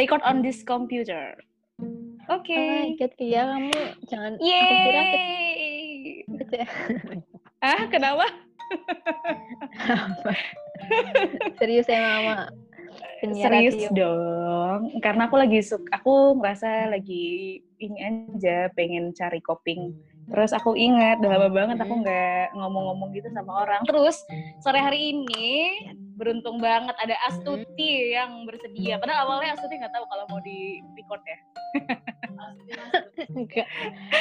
record on this computer. Oke. Okay. Oh ya kamu jangan Yeay. ah, kenapa? Serius ya mama. Serius radio. dong, karena aku lagi suka, aku ngerasa lagi ini aja pengen cari coping Terus aku ingat udah lama banget aku nggak ngomong-ngomong gitu sama orang. Terus sore hari ini beruntung banget ada Astuti yang bersedia. Padahal awalnya Astuti nggak tahu kalau mau di record ya. Enggak.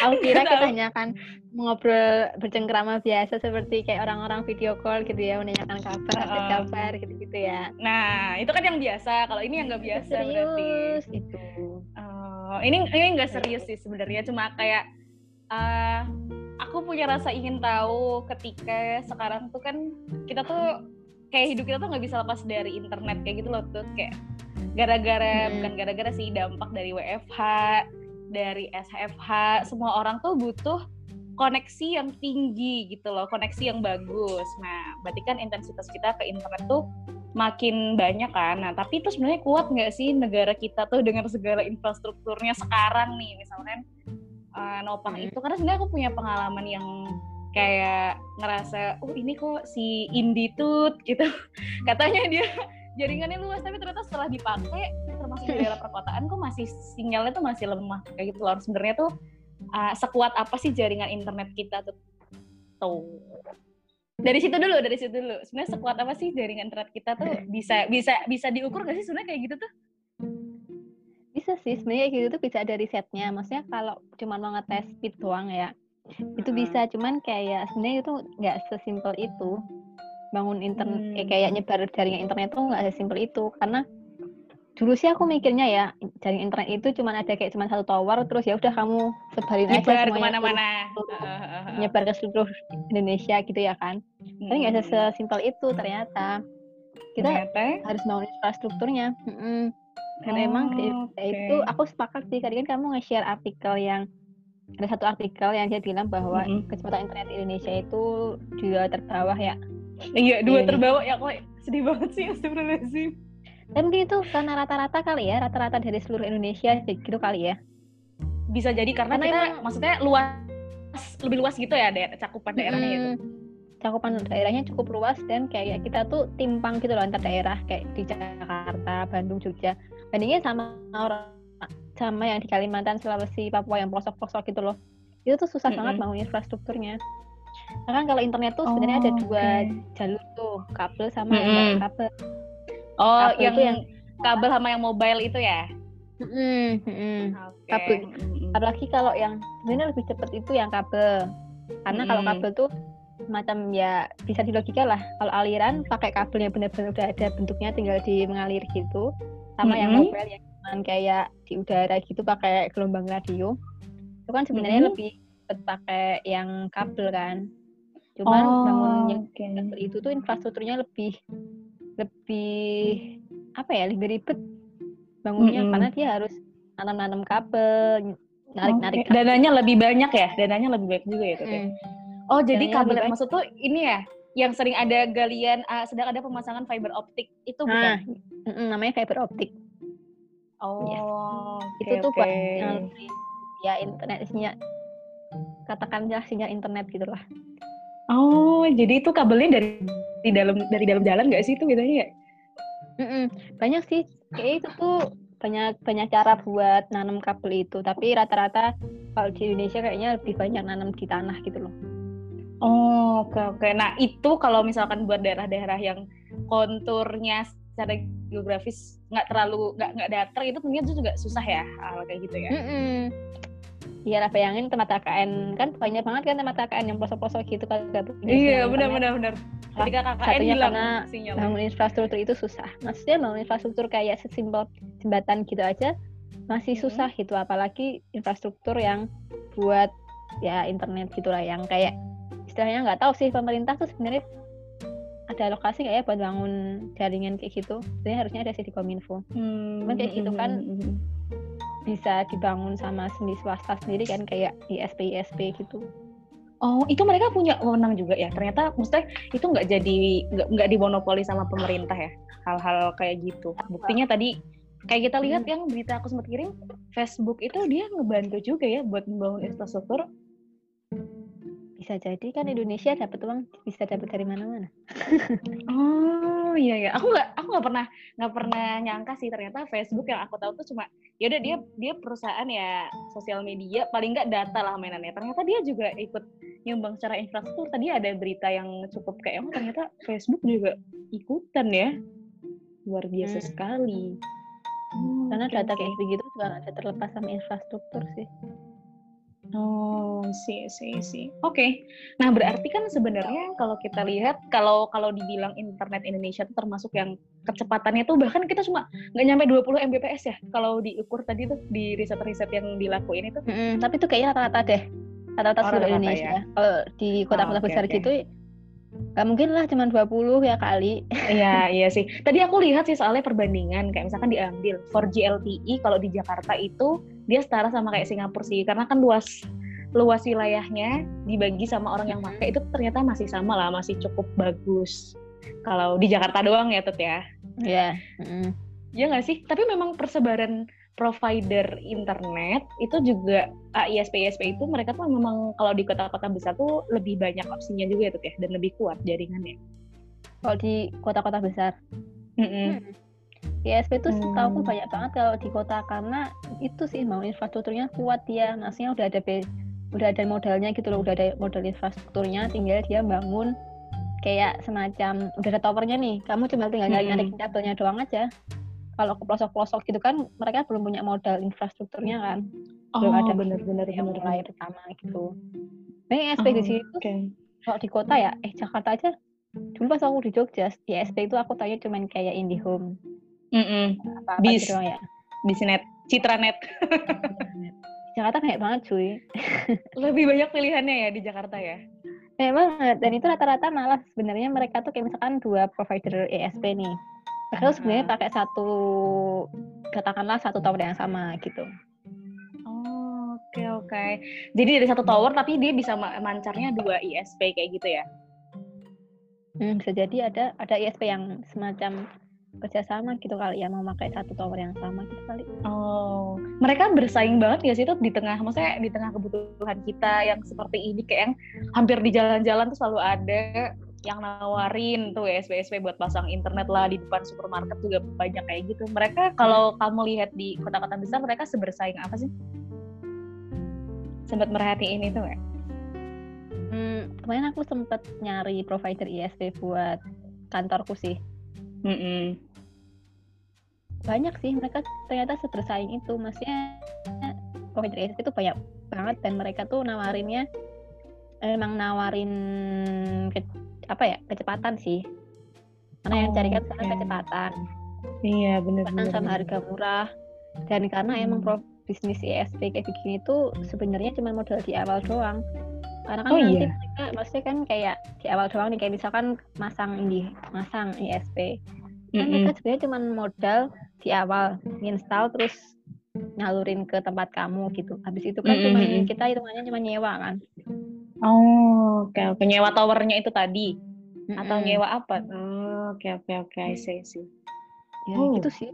Aku kira kita hanya akan ngobrol bercengkrama biasa seperti kayak orang-orang video call gitu ya, menanyakan kabar, uh, kabar gitu-gitu ya. Nah, itu kan yang biasa. Kalau ini yang nggak biasa serius, berarti. itu. Uh, ini ini nggak serius sih sebenarnya, cuma kayak uh, aku punya rasa ingin tahu ketika sekarang tuh kan kita tuh kayak hidup kita tuh nggak bisa lepas dari internet kayak gitu loh tuh kayak gara-gara hmm. bukan gara-gara sih dampak dari WFH dari SFH semua orang tuh butuh koneksi yang tinggi gitu loh koneksi yang bagus nah berarti kan intensitas kita ke internet tuh makin banyak kan nah tapi itu sebenarnya kuat nggak sih negara kita tuh dengan segala infrastrukturnya sekarang nih misalnya uh, nopang hmm. itu karena sebenarnya aku punya pengalaman yang kayak ngerasa oh ini kok si Indi tut gitu. Katanya dia jaringannya luas tapi ternyata setelah dipakai termasuk di daerah perkotaan kok masih sinyalnya tuh masih lemah. Kayak gitu loh sebenarnya tuh uh, sekuat apa sih jaringan internet kita tuh? Tuh. Dari situ dulu dari situ dulu. Sebenarnya sekuat apa sih jaringan internet kita tuh bisa bisa bisa diukur gak sih sebenarnya kayak gitu tuh? Bisa sih sebenarnya gitu tuh bisa ada risetnya. Maksudnya kalau cuma mau ngetes speed doang ya itu bisa cuman kayak sebenarnya itu nggak sesimpel itu. Bangun internet hmm. eh, kayak nyebar jaringan internet tuh nggak sesimpel itu. Karena dulu sih aku mikirnya ya jaringan internet itu cuma ada kayak cuma satu tower terus ya udah kamu sebarin nyebar aja ke mana-mana. nyebar ke seluruh Indonesia gitu ya kan. Hmm. tapi nggak sesimpel itu ternyata. Kita ternyata? harus bangun infrastrukturnya. Hmm dan oh, emang okay. itu aku sepakat sih. Tadi kan kamu nge-share artikel yang ada satu artikel yang dia bilang bahwa mm -hmm. kecepatan internet Indonesia itu dua terbawah ya. Iya dua iya. terbawah ya kok sedih banget sih astagfirullahaladzim. Tapi mungkin itu karena rata-rata kali ya rata-rata dari seluruh Indonesia gitu kali ya. Bisa jadi karena, karena kita emang, maksudnya luas lebih luas gitu ya daerah cakupan daerahnya hmm, gitu cakupan daerahnya cukup luas dan kayak kita tuh timpang gitu loh antar daerah kayak di Jakarta, Bandung, Jogja. Bandingnya sama orang sama yang di Kalimantan, Sulawesi, Papua yang pelosok-pelosok gitu loh. Itu tuh susah mm -hmm. banget bangun infrastrukturnya. Nah kan kalau internet tuh sebenarnya oh, ada dua okay. jalur tuh, kabel sama mm -hmm. kabel. Oh, kabel yang, yang kabel sama yang mobile itu ya? Mm -hmm. Okay. Kabel. Apalagi kalau yang sebenarnya lebih cepat itu yang kabel. Karena mm -hmm. kalau kabel tuh macam ya bisa dilogika lah kalau aliran pakai kabel yang benar-benar udah ada bentuknya tinggal di mengalir gitu sama mm -hmm. yang mobile yang cuman kayak di udara gitu pakai gelombang radio itu kan sebenarnya mm -hmm. lebih pakai yang kabel kan cuman oh, bangun yang okay. itu tuh infrastrukturnya lebih lebih apa ya lebih ribet bangunnya mm -hmm. karena dia harus nanam-nanam kabel narik-narik okay. dananya lebih banyak ya dananya lebih banyak juga ya tuh mm. oh jadi kabel yang maksud tuh ini ya yang sering ada galian uh, sedang ada pemasangan fiber optik itu nah, bukan namanya fiber optik oh yes. okay, itu tuh okay. buat ya internetnya katakanlah sinyal internet gitulah oh jadi itu kabelnya dari di dalam dari dalam jalan nggak sih itu bedanya ya Mm-mm. banyak sih kayak itu tuh banyak banyak cara buat nanam kabel itu tapi rata-rata kalau di Indonesia kayaknya lebih banyak nanam di tanah gitu loh Oh, oke okay, oke. Okay. Nah, itu kalau misalkan buat daerah-daerah yang konturnya secara geografis nggak terlalu nggak nggak datar itu mungkin itu juga susah ya hal kayak gitu ya. Mm -mm. Iya lah bayangin tempat KKN kan banyak banget kan tempat KKN yang pelosok-pelosok gitu kan Iya benar benar benar. Ketika KKN hilang karena sinyal. bangun infrastruktur itu susah. Maksudnya bangun infrastruktur kayak sesimpel jembatan gitu aja masih susah hmm. gitu apalagi infrastruktur yang buat ya internet gitulah yang kayak istilahnya nggak tahu sih pemerintah tuh sebenarnya ada lokasi nggak ya buat bangun jaringan kayak gitu sebenarnya harusnya ada sih di kominfo hmm, cuman kayak gitu kan hmm, hmm, hmm. bisa dibangun sama sendiri swasta sendiri kan kayak ISP ISP gitu Oh, itu mereka punya wewenang juga ya. Ternyata maksudnya itu nggak jadi nggak nggak dimonopoli sama pemerintah ya. Hal-hal kayak gitu. Buktinya tadi kayak kita lihat hmm. yang berita aku sempat kirim Facebook itu dia ngebantu juga ya buat membangun infrastruktur bisa jadi kan Indonesia dapat uang bisa dapat dari mana-mana. Oh iya ya aku nggak aku nggak pernah nggak pernah nyangka sih ternyata Facebook yang aku tahu tuh cuma ya udah dia dia perusahaan ya sosial media paling nggak data lah mainannya. Ternyata dia juga ikut nyumbang secara infrastruktur. Tadi ada berita yang cukup kayak oh ternyata Facebook juga ikutan ya. Luar biasa hmm. sekali. Hmm, karena data kayak gitu juga ada terlepas sama infrastruktur sih Oh, sih, sih, sih. Oke. Okay. Nah, berarti kan sebenarnya kalau kita lihat, kalau kalau dibilang internet Indonesia itu termasuk yang kecepatannya tuh bahkan kita cuma nggak nyampe 20 Mbps ya kalau diukur tadi tuh di riset-riset yang dilakuin itu. Mm -hmm. Tapi itu kayaknya rata-rata deh. Rata-rata oh, seluruh Indonesia. Ya? Kalau di kota-kota oh, okay, besar okay. gitu Gak mungkin lah cuma 20 ya kali. Iya, iya sih. Tadi aku lihat sih soalnya perbandingan kayak misalkan diambil 4G LTE kalau di Jakarta itu dia setara sama kayak Singapura sih karena kan luas luas wilayahnya dibagi sama orang yang pakai itu ternyata masih sama lah, masih cukup bagus. Kalau di Jakarta doang ya, Tut ya. Iya. Yeah. Mm. Iya nggak sih? Tapi memang persebaran provider internet itu juga uh, ISP ISP itu mereka tuh memang kalau di kota-kota besar tuh lebih banyak opsinya juga ya tuh ya dan lebih kuat jaringannya. Kalau di kota-kota besar. Mm -mm. Hmm. ISP itu hmm. tahu banyak banget kalau di kota karena itu sih mau infrastrukturnya kuat dia, maksudnya udah ada udah ada modalnya gitu loh, udah ada modal infrastrukturnya, tinggal dia bangun kayak semacam udah ada towernya nih, kamu cuma tinggal hmm. nyari kabelnya doang aja kalau ke pelosok-pelosok gitu kan mereka belum punya modal infrastrukturnya kan belum ada benar-benar yang mulai pertama gitu nah ESP oh, di sini okay. kalau di kota ya eh Jakarta aja dulu pas aku di Jogja di ESP itu aku tanya cuman kayak IndiHome mm -mm. apa, -apa Bis, gitu ya Bisnet Citranet Jakarta kayak banget cuy lebih banyak pilihannya ya di Jakarta ya Memang, dan itu rata-rata malah sebenarnya mereka tuh kayak misalkan dua provider ESP nih Padahal sebenarnya pakai satu katakanlah satu tower yang sama gitu. Oh, oke okay, oke. Okay. Jadi dari satu tower tapi dia bisa mancarnya dua ISP kayak gitu ya? Hmm, bisa jadi ada ada ISP yang semacam kerjasama gitu kali ya mau pakai satu tower yang sama gitu kali. Oh, mereka bersaing banget ya sih itu di tengah, maksudnya di tengah kebutuhan kita yang seperti ini kayak yang hampir di jalan-jalan tuh selalu ada yang nawarin tuh SPSP buat pasang internet lah di depan supermarket juga banyak kayak gitu. Mereka kalau kamu lihat di kota-kota besar mereka sebersaing apa sih? Sempat merhatiin itu nggak? Hmm, kemarin aku sempat nyari provider ISP buat kantorku sih. Mm -mm. Banyak sih mereka ternyata sebersaing itu, maksudnya provider ISP itu banyak banget dan mereka tuh nawarinnya emang nawarin ke, apa ya kecepatan sih karena oh, yang cari kan sekarang okay. kecepatan iya benar benar sama harga murah dan karena hmm. emang pro bisnis ESP kayak begini tuh sebenarnya cuma modal di awal doang karena kan oh, nanti iya. mereka maksudnya kan kayak di awal doang nih kayak misalkan masang ini masang ESP kan mm -hmm. mereka sebenarnya cuma modal di awal install terus nyalurin ke tempat kamu gitu habis itu kan mm -hmm. cuma kita hitungannya cuma nyewa kan Oh, oke okay, oke. Okay. Nyewa towernya itu tadi mm-hmm. atau nyewa apa? Oh, oke oke oke. I see, see. Ya, oh. gitu sih.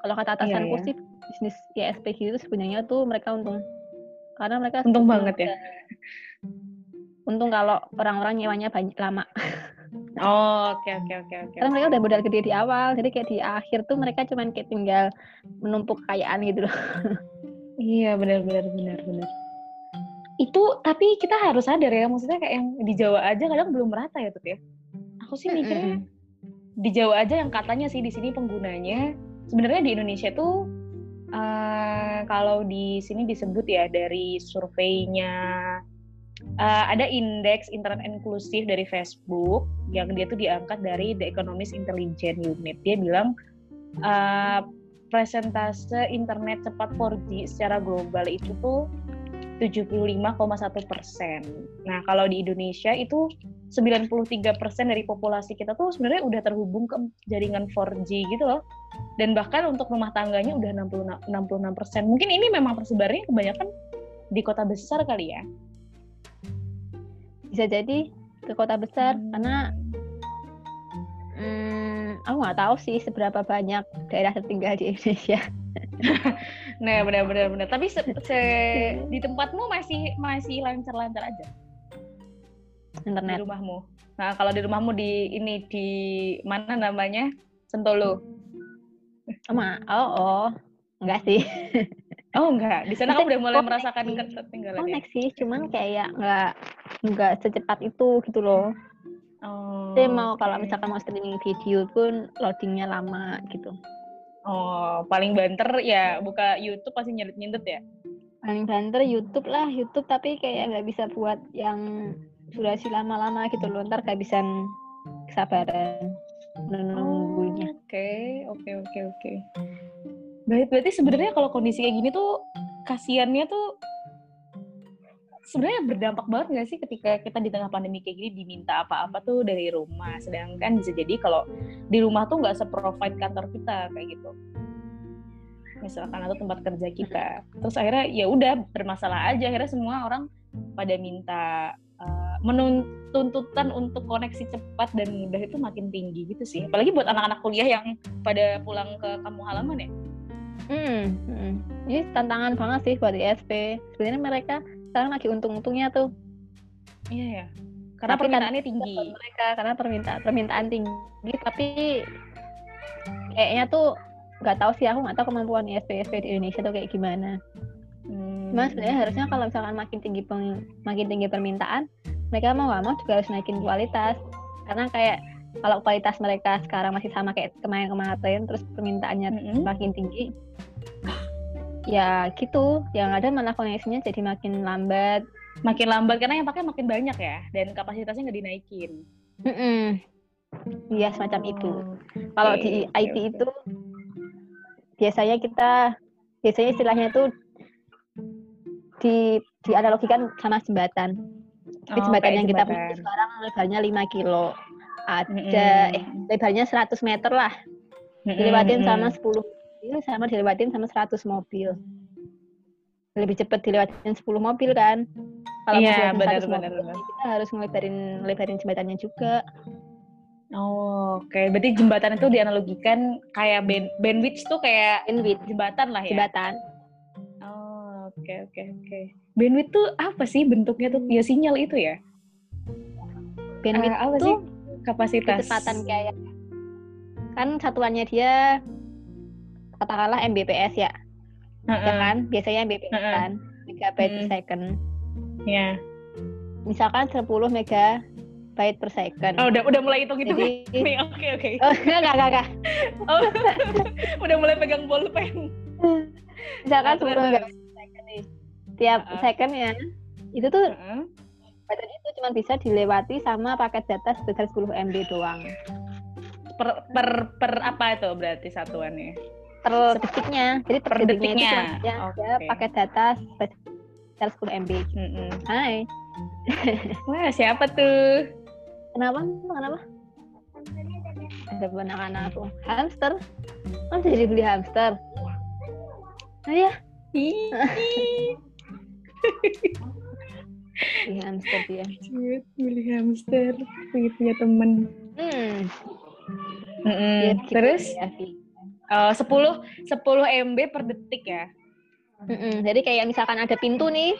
Kalau kata iya, atasanku iya, sih bisnis ISP itu sebenarnya tuh mereka untung. Karena mereka untung banget ya. Untung kalau orang-orang nyewanya banyak lama. Oh, oke oke oke oke. Karena mereka udah modal gede di awal, jadi kayak di akhir tuh mereka cuman kayak tinggal menumpuk kekayaan gitu loh. iya, benar benar benar benar itu tapi kita harus sadar ya maksudnya kayak yang di Jawa aja kadang belum merata ya tuh ya aku sih mikirnya di Jawa aja yang katanya sih di sini penggunanya sebenarnya di Indonesia tuh uh, kalau di sini disebut ya dari surveinya uh, ada indeks internet inklusif dari Facebook yang dia tuh diangkat dari The Economist Intelligence Unit dia bilang uh, presentase internet cepat 4G secara global itu tuh 75,1 persen. Nah, kalau di Indonesia itu 93 persen dari populasi kita tuh sebenarnya udah terhubung ke jaringan 4G gitu loh. Dan bahkan untuk rumah tangganya udah 66 persen. Mungkin ini memang tersebarnya kebanyakan di kota besar kali ya. Bisa jadi ke kota besar karena hmm, aku nggak tahu sih seberapa banyak daerah tertinggal di Indonesia. nah benar benar tapi se, se di tempatmu masih masih lancar-lancar aja? Internet. Di rumahmu. Nah kalau di rumahmu di ini di mana namanya? Sentolo Ma, oh oh. Enggak sih oh enggak di sana kamu udah mulai merasakan ketinggalan ya sih cuman kayak enggak enggak secepat itu gitu loh Oh, Saya mau okay. kalau misalkan mau streaming video pun loadingnya lama gitu. Oh, paling banter ya buka YouTube pasti nyedit-nyedit ya? Paling banter YouTube lah, YouTube tapi kayak nggak bisa buat yang durasi lama-lama gitu loh. Ntar bisa kesabaran menunggunya. Oke, oke, oke, oke. Berarti sebenarnya kalau kondisi kayak gini tuh kasihannya tuh sebenarnya berdampak banget nggak sih ketika kita di tengah pandemi kayak gini diminta apa-apa tuh dari rumah? Sedangkan bisa jadi kalau di rumah tuh nggak se-provide kantor kita kayak gitu. Misalkan atau tempat kerja kita. Terus akhirnya ya udah bermasalah aja. Akhirnya semua orang pada minta uh, menuntutan untuk koneksi cepat dan mudah itu makin tinggi gitu sih. Apalagi buat anak-anak kuliah yang pada pulang ke kampung halaman ya hmm, hmm. ini tantangan banget sih buat ISP sebenarnya mereka sekarang lagi untung-untungnya tuh. Iya ya karena tapi permintaannya tinggi. mereka karena permintaan permintaan tinggi tapi kayaknya tuh nggak tahu sih aku nggak tahu kemampuan ISP ISP di Indonesia tuh kayak gimana. Hmm. Mas sebenarnya harusnya kalau misalkan makin tinggi peng, makin tinggi permintaan mereka mau nggak mau juga harus naikin kualitas. Karena kayak kalau kualitas mereka sekarang masih sama kayak kemarin-kemarin terus permintaannya mm -hmm. makin tinggi ya gitu yang ada malah koneksinya jadi makin lambat makin lambat karena yang pakai makin banyak ya dan kapasitasnya nggak dinaikin mm -mm. Iya semacam oh, itu. Kalau di okay, IT okay. itu biasanya kita biasanya istilahnya itu di dianalogikan sama jembatan. Tapi oh, jembatan yang jembatan. kita punya sekarang lebarnya 5 kilo. Ada mm -hmm. eh lebarnya 100 meter lah. Dilewatin mm -hmm. sama 10 mobil sama dilewatin sama 100 mobil. Lebih cepat dilewatin 10 mobil kan. Kalau yeah, benar, benar, mobil, kita harus ngelebarin ngelebarin jembatannya juga. Oh, oke. Okay. Berarti jembatan itu dianalogikan kayak band bandwidth tuh kayak bandwidth jembatan lah ya. Jembatan. Oh, oke okay, oke okay, oke. Okay. Bandwidth tuh apa sih bentuknya tuh? Ya sinyal itu ya. Bandwidth uh, apa tuh sih? Kapasitas. Kecepatan kayak kan satuannya dia katakanlah Mbps ya, uh -uh. ya kan? Biasanya Mbps uh -uh. kan, megabyte per second. Ya. Yeah. Misalkan 10 megabyte per second. Oh, udah udah mulai hitung itu. Oke, oke, oke. Oh, enggak, enggak, enggak. Oh, udah mulai pegang bolpen. Misalkan 10 megabyte per second nih. Tiap uh -uh. secondnya itu tuh uh -uh. Itu cuma bisa dilewati sama paket data sebesar 10 MB doang. Per, per per apa itu berarti satuannya? per detiknya. Jadi per, per detiknya, detiknya. itu cuma ya, okay. ya pakai data sekitar 10 MB. Mm -hmm. Hai. Wah, siapa tuh? Kenapa? Kenapa? Ada anak-anak aku. Hamster? Oh, jadi beli hamster? Oh ya? beli hamster dia. beli hamster. Punya, punya temen. Hmm. Mm -mm. Ya, Terus? Ya, Uh, 10 10 MB per detik ya. Mm-mm. Jadi kayak misalkan ada pintu nih,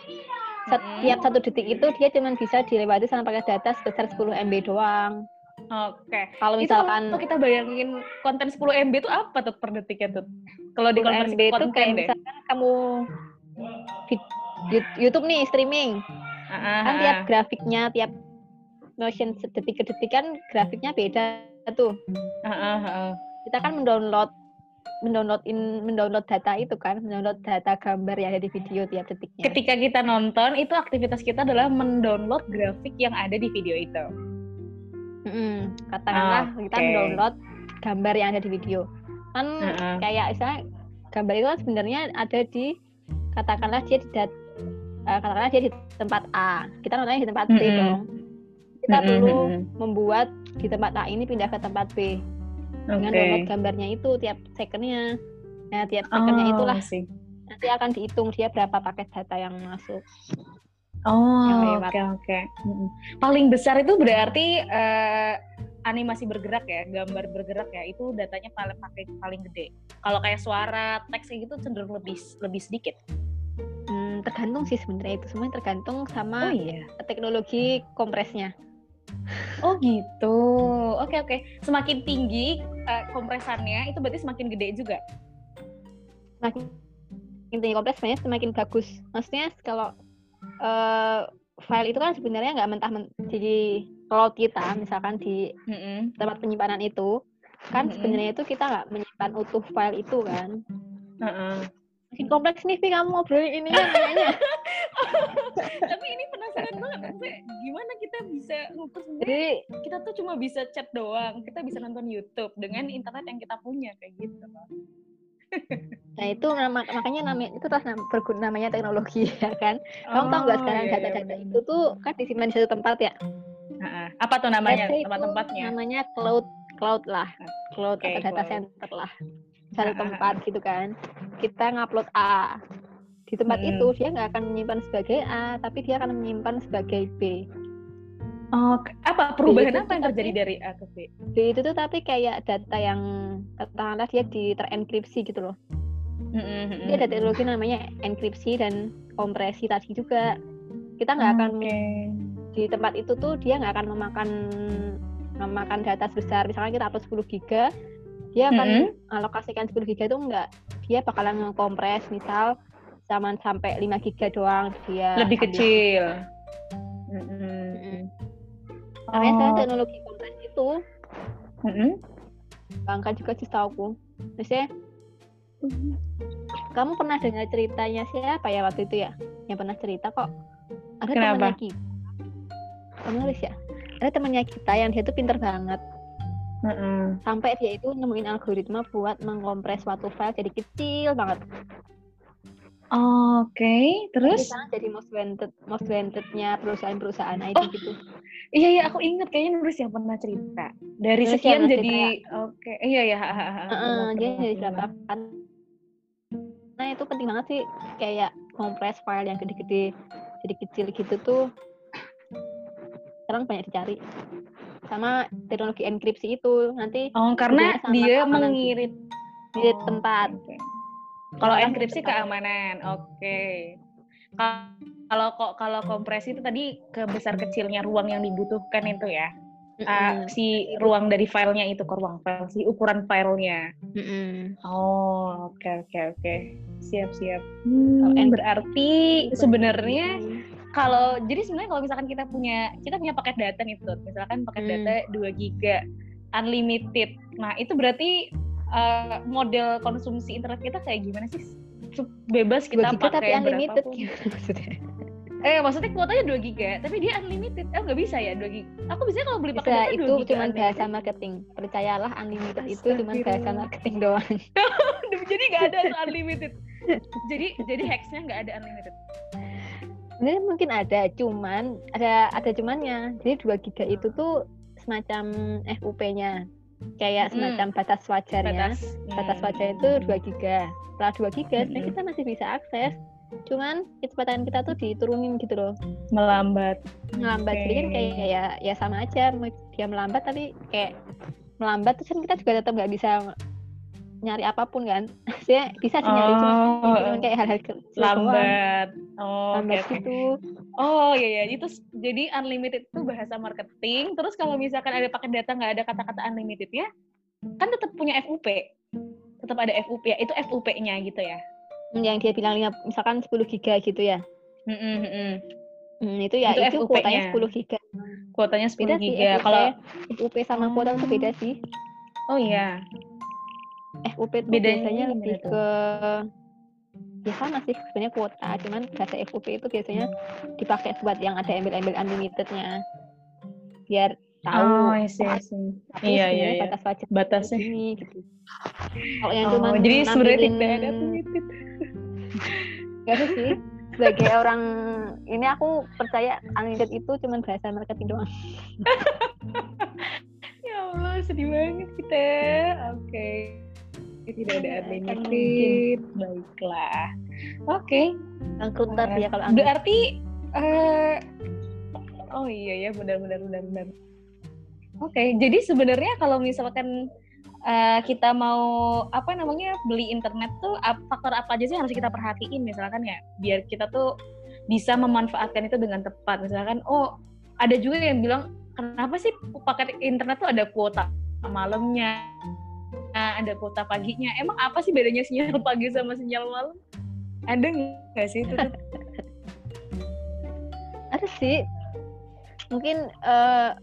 setiap mm. satu detik itu dia cuma bisa dilewati sama pakai data sebesar 10 MB doang. Oke. Okay. Kalau misalkan itu kita bayangin konten 10 MB itu apa tuh per detiknya tuh? Kalau di konten MB itu kayak deh. misalkan kamu YouTube nih streaming. Uh-huh. Kan tiap grafiknya, tiap motion detik ke detik kan grafiknya beda tuh. Uh-huh. Kita kan mendownload mendownload in mendownload data itu kan mendownload data gambar yang ada di video tiap detiknya. Ketika kita nonton itu aktivitas kita adalah mendownload grafik yang ada di video itu. Mm-hmm. Katakanlah okay. kita mendownload gambar yang ada di video kan uh-uh. kayak misalnya gambar itu kan sebenarnya ada di katakanlah dia di dat, uh, katakanlah dia di tempat A kita nontonnya di tempat B mm-hmm. dong kita mm-hmm. perlu membuat di tempat A ini pindah ke tempat B dengan download gambarnya itu tiap secondnya nah tiap secondnya oh, itulah sih. nanti akan dihitung dia berapa paket data yang masuk oh oke oke okay, okay. paling besar itu berarti uh, animasi bergerak ya, gambar bergerak ya, itu datanya paling pakai paling gede. Kalau kayak suara, teks kayak gitu cenderung lebih lebih sedikit. Tergantung sih sebenarnya itu semua tergantung sama Oh iya. teknologi kompresnya. Oh gitu. Oke oke. Semakin tinggi uh, kompresannya itu berarti semakin gede juga. Semakin tinggi kompres sebenarnya semakin bagus. Maksudnya kalau uh, file itu kan sebenarnya nggak mentah men di cloud kita, misalkan di mm -hmm. tempat penyimpanan itu, kan mm -hmm. sebenarnya itu kita nggak menyimpan utuh file itu kan. -uh. Makin kompleks nih, Vi, kamu ngobrol ini ya kayaknya. Tapi ini penasaran banget, maksudnya gimana kita bisa ngukur Jadi kita tuh cuma bisa chat doang, kita bisa nonton YouTube dengan internet yang kita punya kayak gitu. Nah itu nama, makanya namanya itu tas berguna namanya teknologi ya kan. Kamu oh, tahu nggak sekarang iya, data-data iya, itu tuh kan disimpan di satu tempat ya? Apa tuh namanya tempat-tempatnya? Namanya cloud cloud lah, cloud okay, atau data cloud. center lah satu tempat gitu kan kita ngupload A di tempat hmm. itu dia nggak akan menyimpan sebagai A tapi dia akan menyimpan sebagai B Oh, apa perubahan apa yang terjadi dari A ke B? B itu tuh tapi kayak data yang katakanlah dia di terenkripsi gitu loh. Mm-hmm. Dia ada teknologi namanya enkripsi dan kompresi tadi juga. Kita nggak akan okay. di tempat itu tuh dia nggak akan memakan memakan data sebesar misalnya kita upload 10 giga dia akan mm-hmm. alokasikan 10 giga itu enggak dia bakalan ngekompres misal zaman sampai 5 giga doang dia lebih ambil. kecil mm-hmm. makanya oh. teknologi kompres itu mm-hmm. bangka juga sih tahu misalnya mm-hmm. kamu pernah dengar ceritanya siapa ya waktu itu ya yang pernah cerita kok ada temannya kita penulis ya ada temannya kita yang dia tuh pinter banget Mm -hmm. Sampai dia itu nemuin algoritma buat mengkompres suatu file jadi kecil banget. Oke, okay. terus? Jadi, jadi most wanted, most wantednya perusahaan-perusahaan IT oh. gitu. Iya iya, aku inget kayaknya nulis yang pernah cerita. Dari nulis sekian jadi, oke, okay. iya iya. Uh, uh, dia jadi berapa? Nah itu penting banget sih, kayak kompres file yang gede-gede, jadi kecil gitu tuh. Sekarang banyak dicari sama teknologi enkripsi itu nanti oh karena dia mengirit di oh, tempat okay. kalau enkripsi keamanan oke okay. kalau kok kalau kompresi itu tadi kebesar kecilnya ruang yang dibutuhkan itu ya uh, si ruang dari filenya itu ke ruang file si ukuran filenya mm -hmm. oh oke okay, oke okay, oke okay. siap siap hmm, berarti sebenarnya kalau jadi sebenarnya kalau misalkan kita punya kita punya paket data nih tuh misalkan paket hmm. data 2 giga unlimited nah itu berarti uh, model konsumsi internet kita kayak gimana sih bebas kita giga, pakai tapi unlimited maksudnya Eh maksudnya kuotanya 2 giga, tapi dia unlimited. Eh nggak bisa ya 2 giga. Aku bisa kalau beli paket data itu cuma bahasa marketing. Percayalah unlimited itu cuma bahasa marketing doang. jadi nggak ada unlimited. jadi jadi hacksnya nggak ada unlimited sebenarnya mungkin ada cuman ada ada cumannya. Jadi 2 giga itu tuh semacam FUP-nya kayak hmm. semacam batas wajarnya. Batas, batas wajar itu 2 giga. Setelah 2 giga hmm. sebenarnya kita masih bisa akses. Cuman kecepatan kita tuh diturunin gitu loh. Melambat. Melambat. Okay. jadi kan kayak ya ya sama aja. Dia melambat tapi kayak melambat terus kan kita juga tetap nggak bisa nyari apa pun kan. Saya bisa sih nyari oh, cuma, kayak hal-hal lambat. Oh lambat okay, gitu. Oh iya iya. Itu jadi unlimited itu bahasa marketing. Terus kalau misalkan ada paket data nggak ada kata-kata unlimited ya kan tetap punya FUP tetap ada FUP ya. Itu FUP-nya gitu ya. Hmm, yang dia bilang misalkan 10 giga gitu ya. Mm -hmm. Hmm, itu ya itu, itu kuotanya 10 giga. Kuotanya 10 beda giga. Kalau FUP sama kuota itu beda sih. Oh iya. FUP itu Bedanya biasanya lebih itu? ke ya sama sih sebenarnya kuota. Cuman bahasa FUP itu biasanya dipakai buat yang ada embel-embel unlimitednya. Biar tahu oh, isi, isi. iya iya iya. batas wajib batasnya ini gitu. Kalau yang oh, cuma jadi sebenarnya tidak ada unlimited. Gak sih. Sebagai orang ini aku percaya unlimited itu cuma bahasa marketing doang. Ya Allah sedih banget kita. Oke. okay tidak ada unlimited baiklah oke okay. angkut ntar ya kalau angkut. berarti uh, oh iya ya benar benar benar benar Oke, okay. jadi sebenarnya kalau misalkan uh, kita mau apa namanya beli internet tuh faktor apa aja sih harus kita perhatiin misalkan ya biar kita tuh bisa memanfaatkan itu dengan tepat misalkan oh ada juga yang bilang kenapa sih paket internet tuh ada kuota malamnya ada kuota paginya. Emang apa sih bedanya sinyal pagi sama sinyal malam? Ada nggak sih itu? Ada sih. Mungkin uh,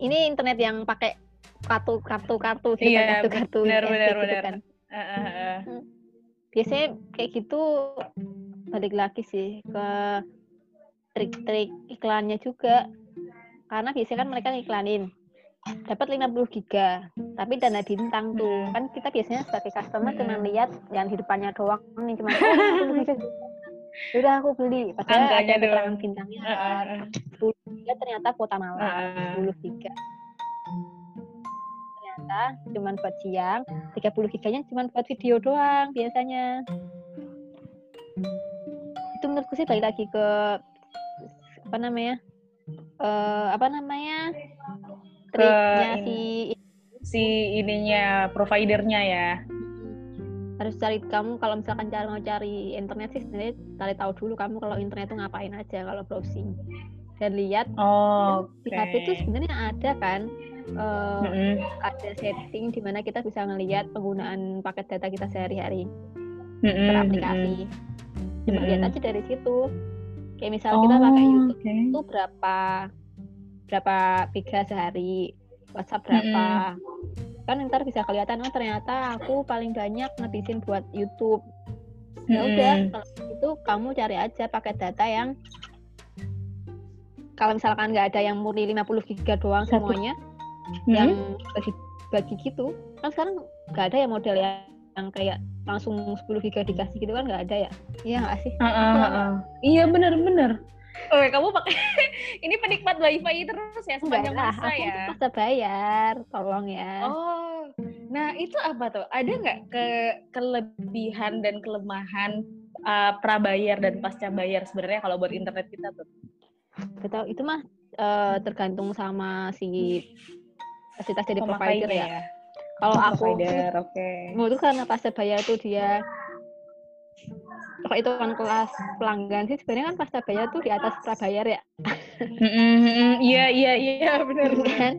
ini internet yang pakai kartu kartu kartu gitu iya, kartu kartu benar benar gitu benar kan. uh, uh, uh. biasanya kayak gitu balik lagi sih ke trik-trik iklannya juga. Karena biasanya kan mereka iklanin dapat 50 giga tapi dana bintang tuh. Hmm. kan kita biasanya sebagai customer hmm. cuma lihat yang di depannya doang nih cuma oh, giga. Udah aku beli. Padahal Angkanya ada keterangan bintangnya. Uh, uh, 10 giga ternyata kuota malam uh, 10 giga. Ternyata cuma buat siang 30 giganya cuma buat video doang biasanya. Itu menurutku sih balik lagi ke apa namanya uh, apa namanya triknya si si ininya providernya ya harus cari kamu kalau misalkan cari mau cari internet sih sebenarnya cari tahu dulu kamu kalau internet itu ngapain aja kalau browsing dan lihat oh, okay. di HP itu sebenarnya ada kan uh, mm -hmm. ada setting di mana kita bisa ngelihat penggunaan paket data kita sehari-hari mm -hmm. per aplikasi cuma mm -hmm. lihat aja dari situ kayak misal oh, kita pakai YouTube okay. itu berapa berapa giga sehari WhatsApp berapa. Hmm. kan ntar bisa kelihatan oh ternyata aku paling banyak ngabisin buat YouTube. Ya udah kalau itu kamu cari aja pakai data yang kalau misalkan nggak ada yang murni 50 giga doang semuanya hmm. yang bagi bagi gitu. Kan sekarang nggak ada ya model yang, yang kayak langsung 10 giga dikasih gitu kan nggak ada ya? Iya nggak sih? Uh, uh, uh. iya bener-bener Oh, kamu pakai ini penikmat wifi terus ya sepanjang Enggak, masa ya? Aku masa bayar, tolong ya. Oh, nah itu apa tuh? Ada nggak ke kelebihan dan kelemahan uh, prabayar dan pasca bayar sebenarnya kalau buat internet kita tuh? Betul, itu mah uh, tergantung sama si fasilitas dari provider ya. ya. Kalau aku, oke. Okay. Menurut karena pasca bayar tuh dia kalau itu kan kelas pelanggan sih sebenarnya kan pasta bayar tuh di atas prabayar ya. Iya iya iya benar. Kan?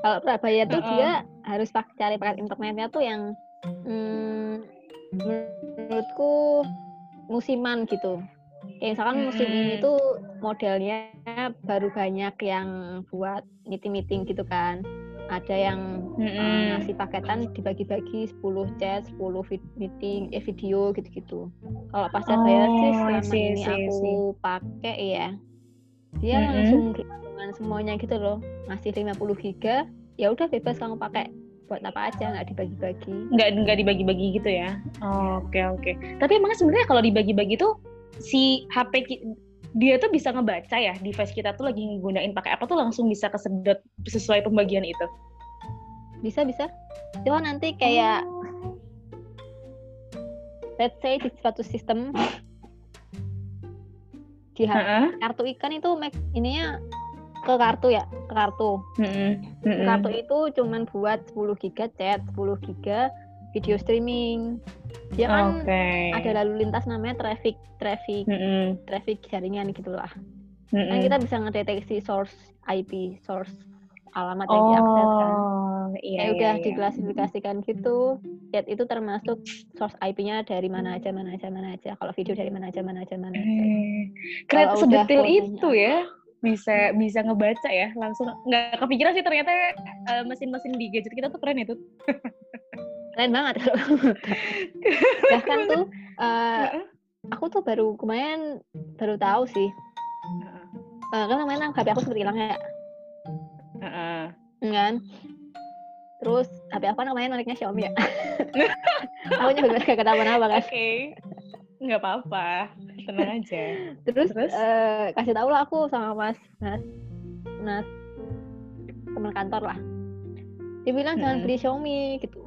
Kalau prabayar tuh dia harus pakai cari paket internetnya tuh yang hmm, menurutku musiman gitu. Kayak misalkan musim ini tuh modelnya baru banyak yang buat meeting-meeting gitu kan ada yang mm-hmm. uh, ngasih paketan dibagi-bagi 10 chat, 10 vid- meeting, eh video gitu-gitu. Kalau pas oh, bayar sih selama si, ini aku pakai ya, dia mm-hmm. langsung dengan semuanya gitu loh. Ngasih 50 giga, ya udah bebas kamu pakai buat apa aja nggak dibagi-bagi nggak nggak dibagi-bagi gitu ya oke oh, oke okay, okay. tapi emang sebenarnya kalau dibagi-bagi tuh si HP dia tuh bisa ngebaca ya device kita tuh lagi nggunain pakai apa tuh langsung bisa kesedot sesuai pembagian itu. Bisa bisa. Cuma nanti kayak let's say di suatu sistem di uh -huh. kartu ikan itu ininya ke kartu ya ke kartu mm -hmm. Mm -hmm. kartu itu cuman buat 10 giga chat 10 giga video streaming. Dia kan okay. ada lalu lintas namanya traffic traffic mm -hmm. traffic jaringan gitulah mm -hmm. kan kita bisa ngedeteksi source IP source alamat yang oh, diakses kan. Iya, ya udah iya, diklasifikasikan gitu chat itu termasuk source IP-nya dari mana aja mana aja mana aja. Kalau video dari mana aja mana aja mana aja. Eh, keren sedetil itu ya bisa bisa ngebaca ya langsung nggak kepikiran sih ternyata uh, mesin-mesin di gadget kita tuh keren itu keren banget. Bahkan tuh uh, aku tuh baru kemarin baru tahu sih. Uh, kan kemarin HP aku sempat hilang ya? Uh-uh. kan? Terus HP apa namanya mereknya Xiaomi ya. Aku juga gak kenapa-napa kan? Oke. Okay. nggak apa-apa. Tenang aja. Terus, terus? Uh, kasih tahu lah aku sama mas mas mas teman kantor lah. Dia bilang jangan beli Xiaomi gitu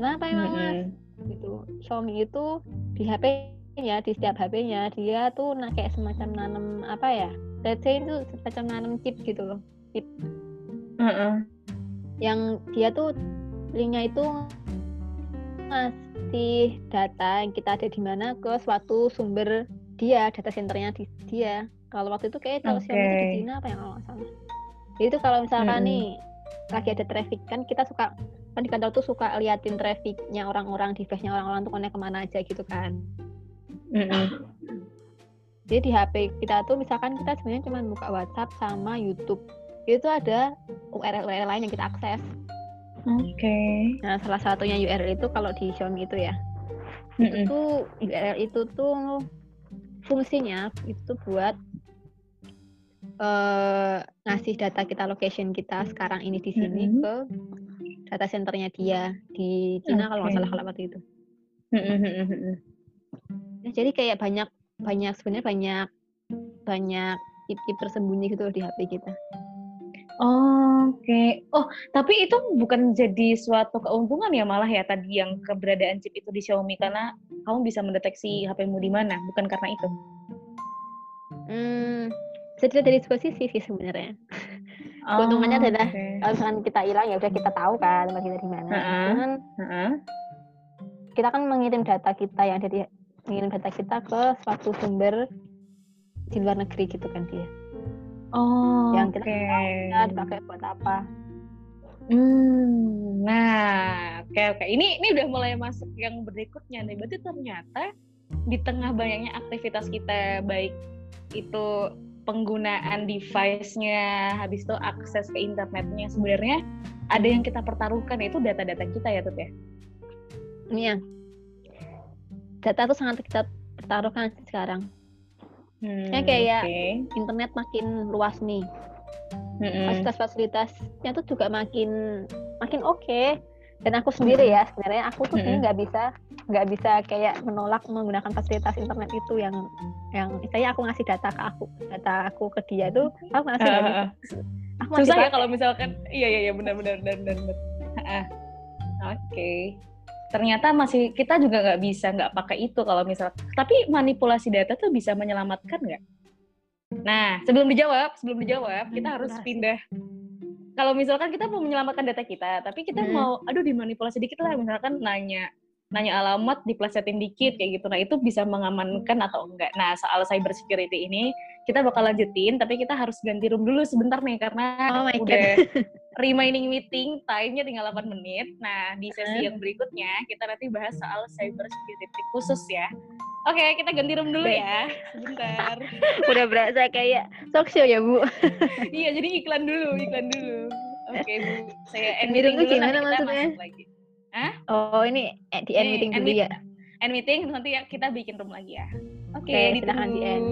kenapa emang mas gitu Xiaomi itu di HP-nya di setiap HP-nya dia tuh nah, kayak semacam nanam apa ya let's say itu semacam nanam chip gitu loh chip -uh. yang dia tuh linknya itu ngasih data yang kita ada di mana ke suatu sumber dia data centernya di dia kalau waktu itu kayak kalau okay. itu di Cina apa yang kalau nggak salah itu kalau misalkan hmm. nih lagi ada traffic kan kita suka kan di kantor tuh suka liatin trafficnya orang-orang device-nya orang-orang tuh connect ke mana aja gitu kan mm -hmm. jadi di HP kita tuh misalkan kita sebenarnya cuma buka WhatsApp sama YouTube itu ada URL-URL lain yang kita akses oke okay. nah salah satunya URL itu kalau di Xiaomi itu ya mm -hmm. itu tuh URL itu tuh fungsinya itu buat uh, ngasih data kita location kita sekarang ini di sini mm -hmm. ke data centernya dia di Cina okay. kalau nggak salah kalau waktu itu. nah, jadi kayak banyak banyak sebenarnya banyak banyak tip-tip tersembunyi gitu di HP kita. Oh, Oke. Okay. Oh, tapi itu bukan jadi suatu keuntungan ya malah ya tadi yang keberadaan chip itu di Xiaomi karena kamu bisa mendeteksi HPmu di mana, bukan karena itu. Hmm, jadi dari dua sisi sih sebenarnya. Oh, Keuntungannya adalah okay. kalau misalkan kita hilang ya udah kita tahu kan tempat kita di mana. Uh -uh. uh -uh. kita kan mengirim data kita yang dari mengirim data kita ke suatu sumber di luar negeri gitu kan dia. Oh, yang kita okay. tahu dipakai buat apa. Hmm, nah, oke okay, oke. Okay. Ini ini udah mulai masuk yang berikutnya nih. Berarti ternyata di tengah banyaknya aktivitas kita baik itu penggunaan device-nya, habis itu akses ke internetnya sebenarnya ada yang kita pertaruhkan yaitu data-data kita ya Tut ya. Iya. Data itu sangat kita pertaruhkan sekarang. Hmm, ya kayak okay. internet makin luas nih. Fasilitas-fasilitasnya tuh juga makin makin oke. Okay dan aku sendiri ya sebenarnya aku tuh sendiri nggak bisa nggak bisa kayak menolak menggunakan fasilitas internet itu yang yang saya aku ngasih data ke aku data aku ke dia itu aku ngasih uh, uh, aku susah ya kalau misalkan iya iya iya benar benar benar benar oke. Okay. ternyata masih kita juga nggak bisa nggak pakai itu kalau misal tapi manipulasi data tuh bisa menyelamatkan nggak? Nah sebelum dijawab sebelum dijawab kita harus pindah kalau misalkan kita mau menyelamatkan data kita, tapi kita hmm. mau, aduh dimanipulasi dikit lah, misalkan nanya nanya alamat diplesetin dikit kayak gitu. Nah, itu bisa mengamankan atau enggak. Nah, soal cyber security ini kita bakal lanjutin tapi kita harus ganti room dulu sebentar nih karena oh udah remaining meeting time-nya tinggal 8 menit. Nah, di sesi yang berikutnya kita nanti bahas soal cyber security khusus ya. Oke, kita ganti room dulu ya. Sebentar. udah berasa kayak talk show ya, Bu. iya, jadi iklan dulu, iklan dulu. Oke, Bu. Saya end meeting dulu gimana maksudnya? lagi. Hah? Oh, ini eh, di end meeting dulu ya. End meeting nanti ya kita bikin room lagi ya. Oke, okay, silahkan di end.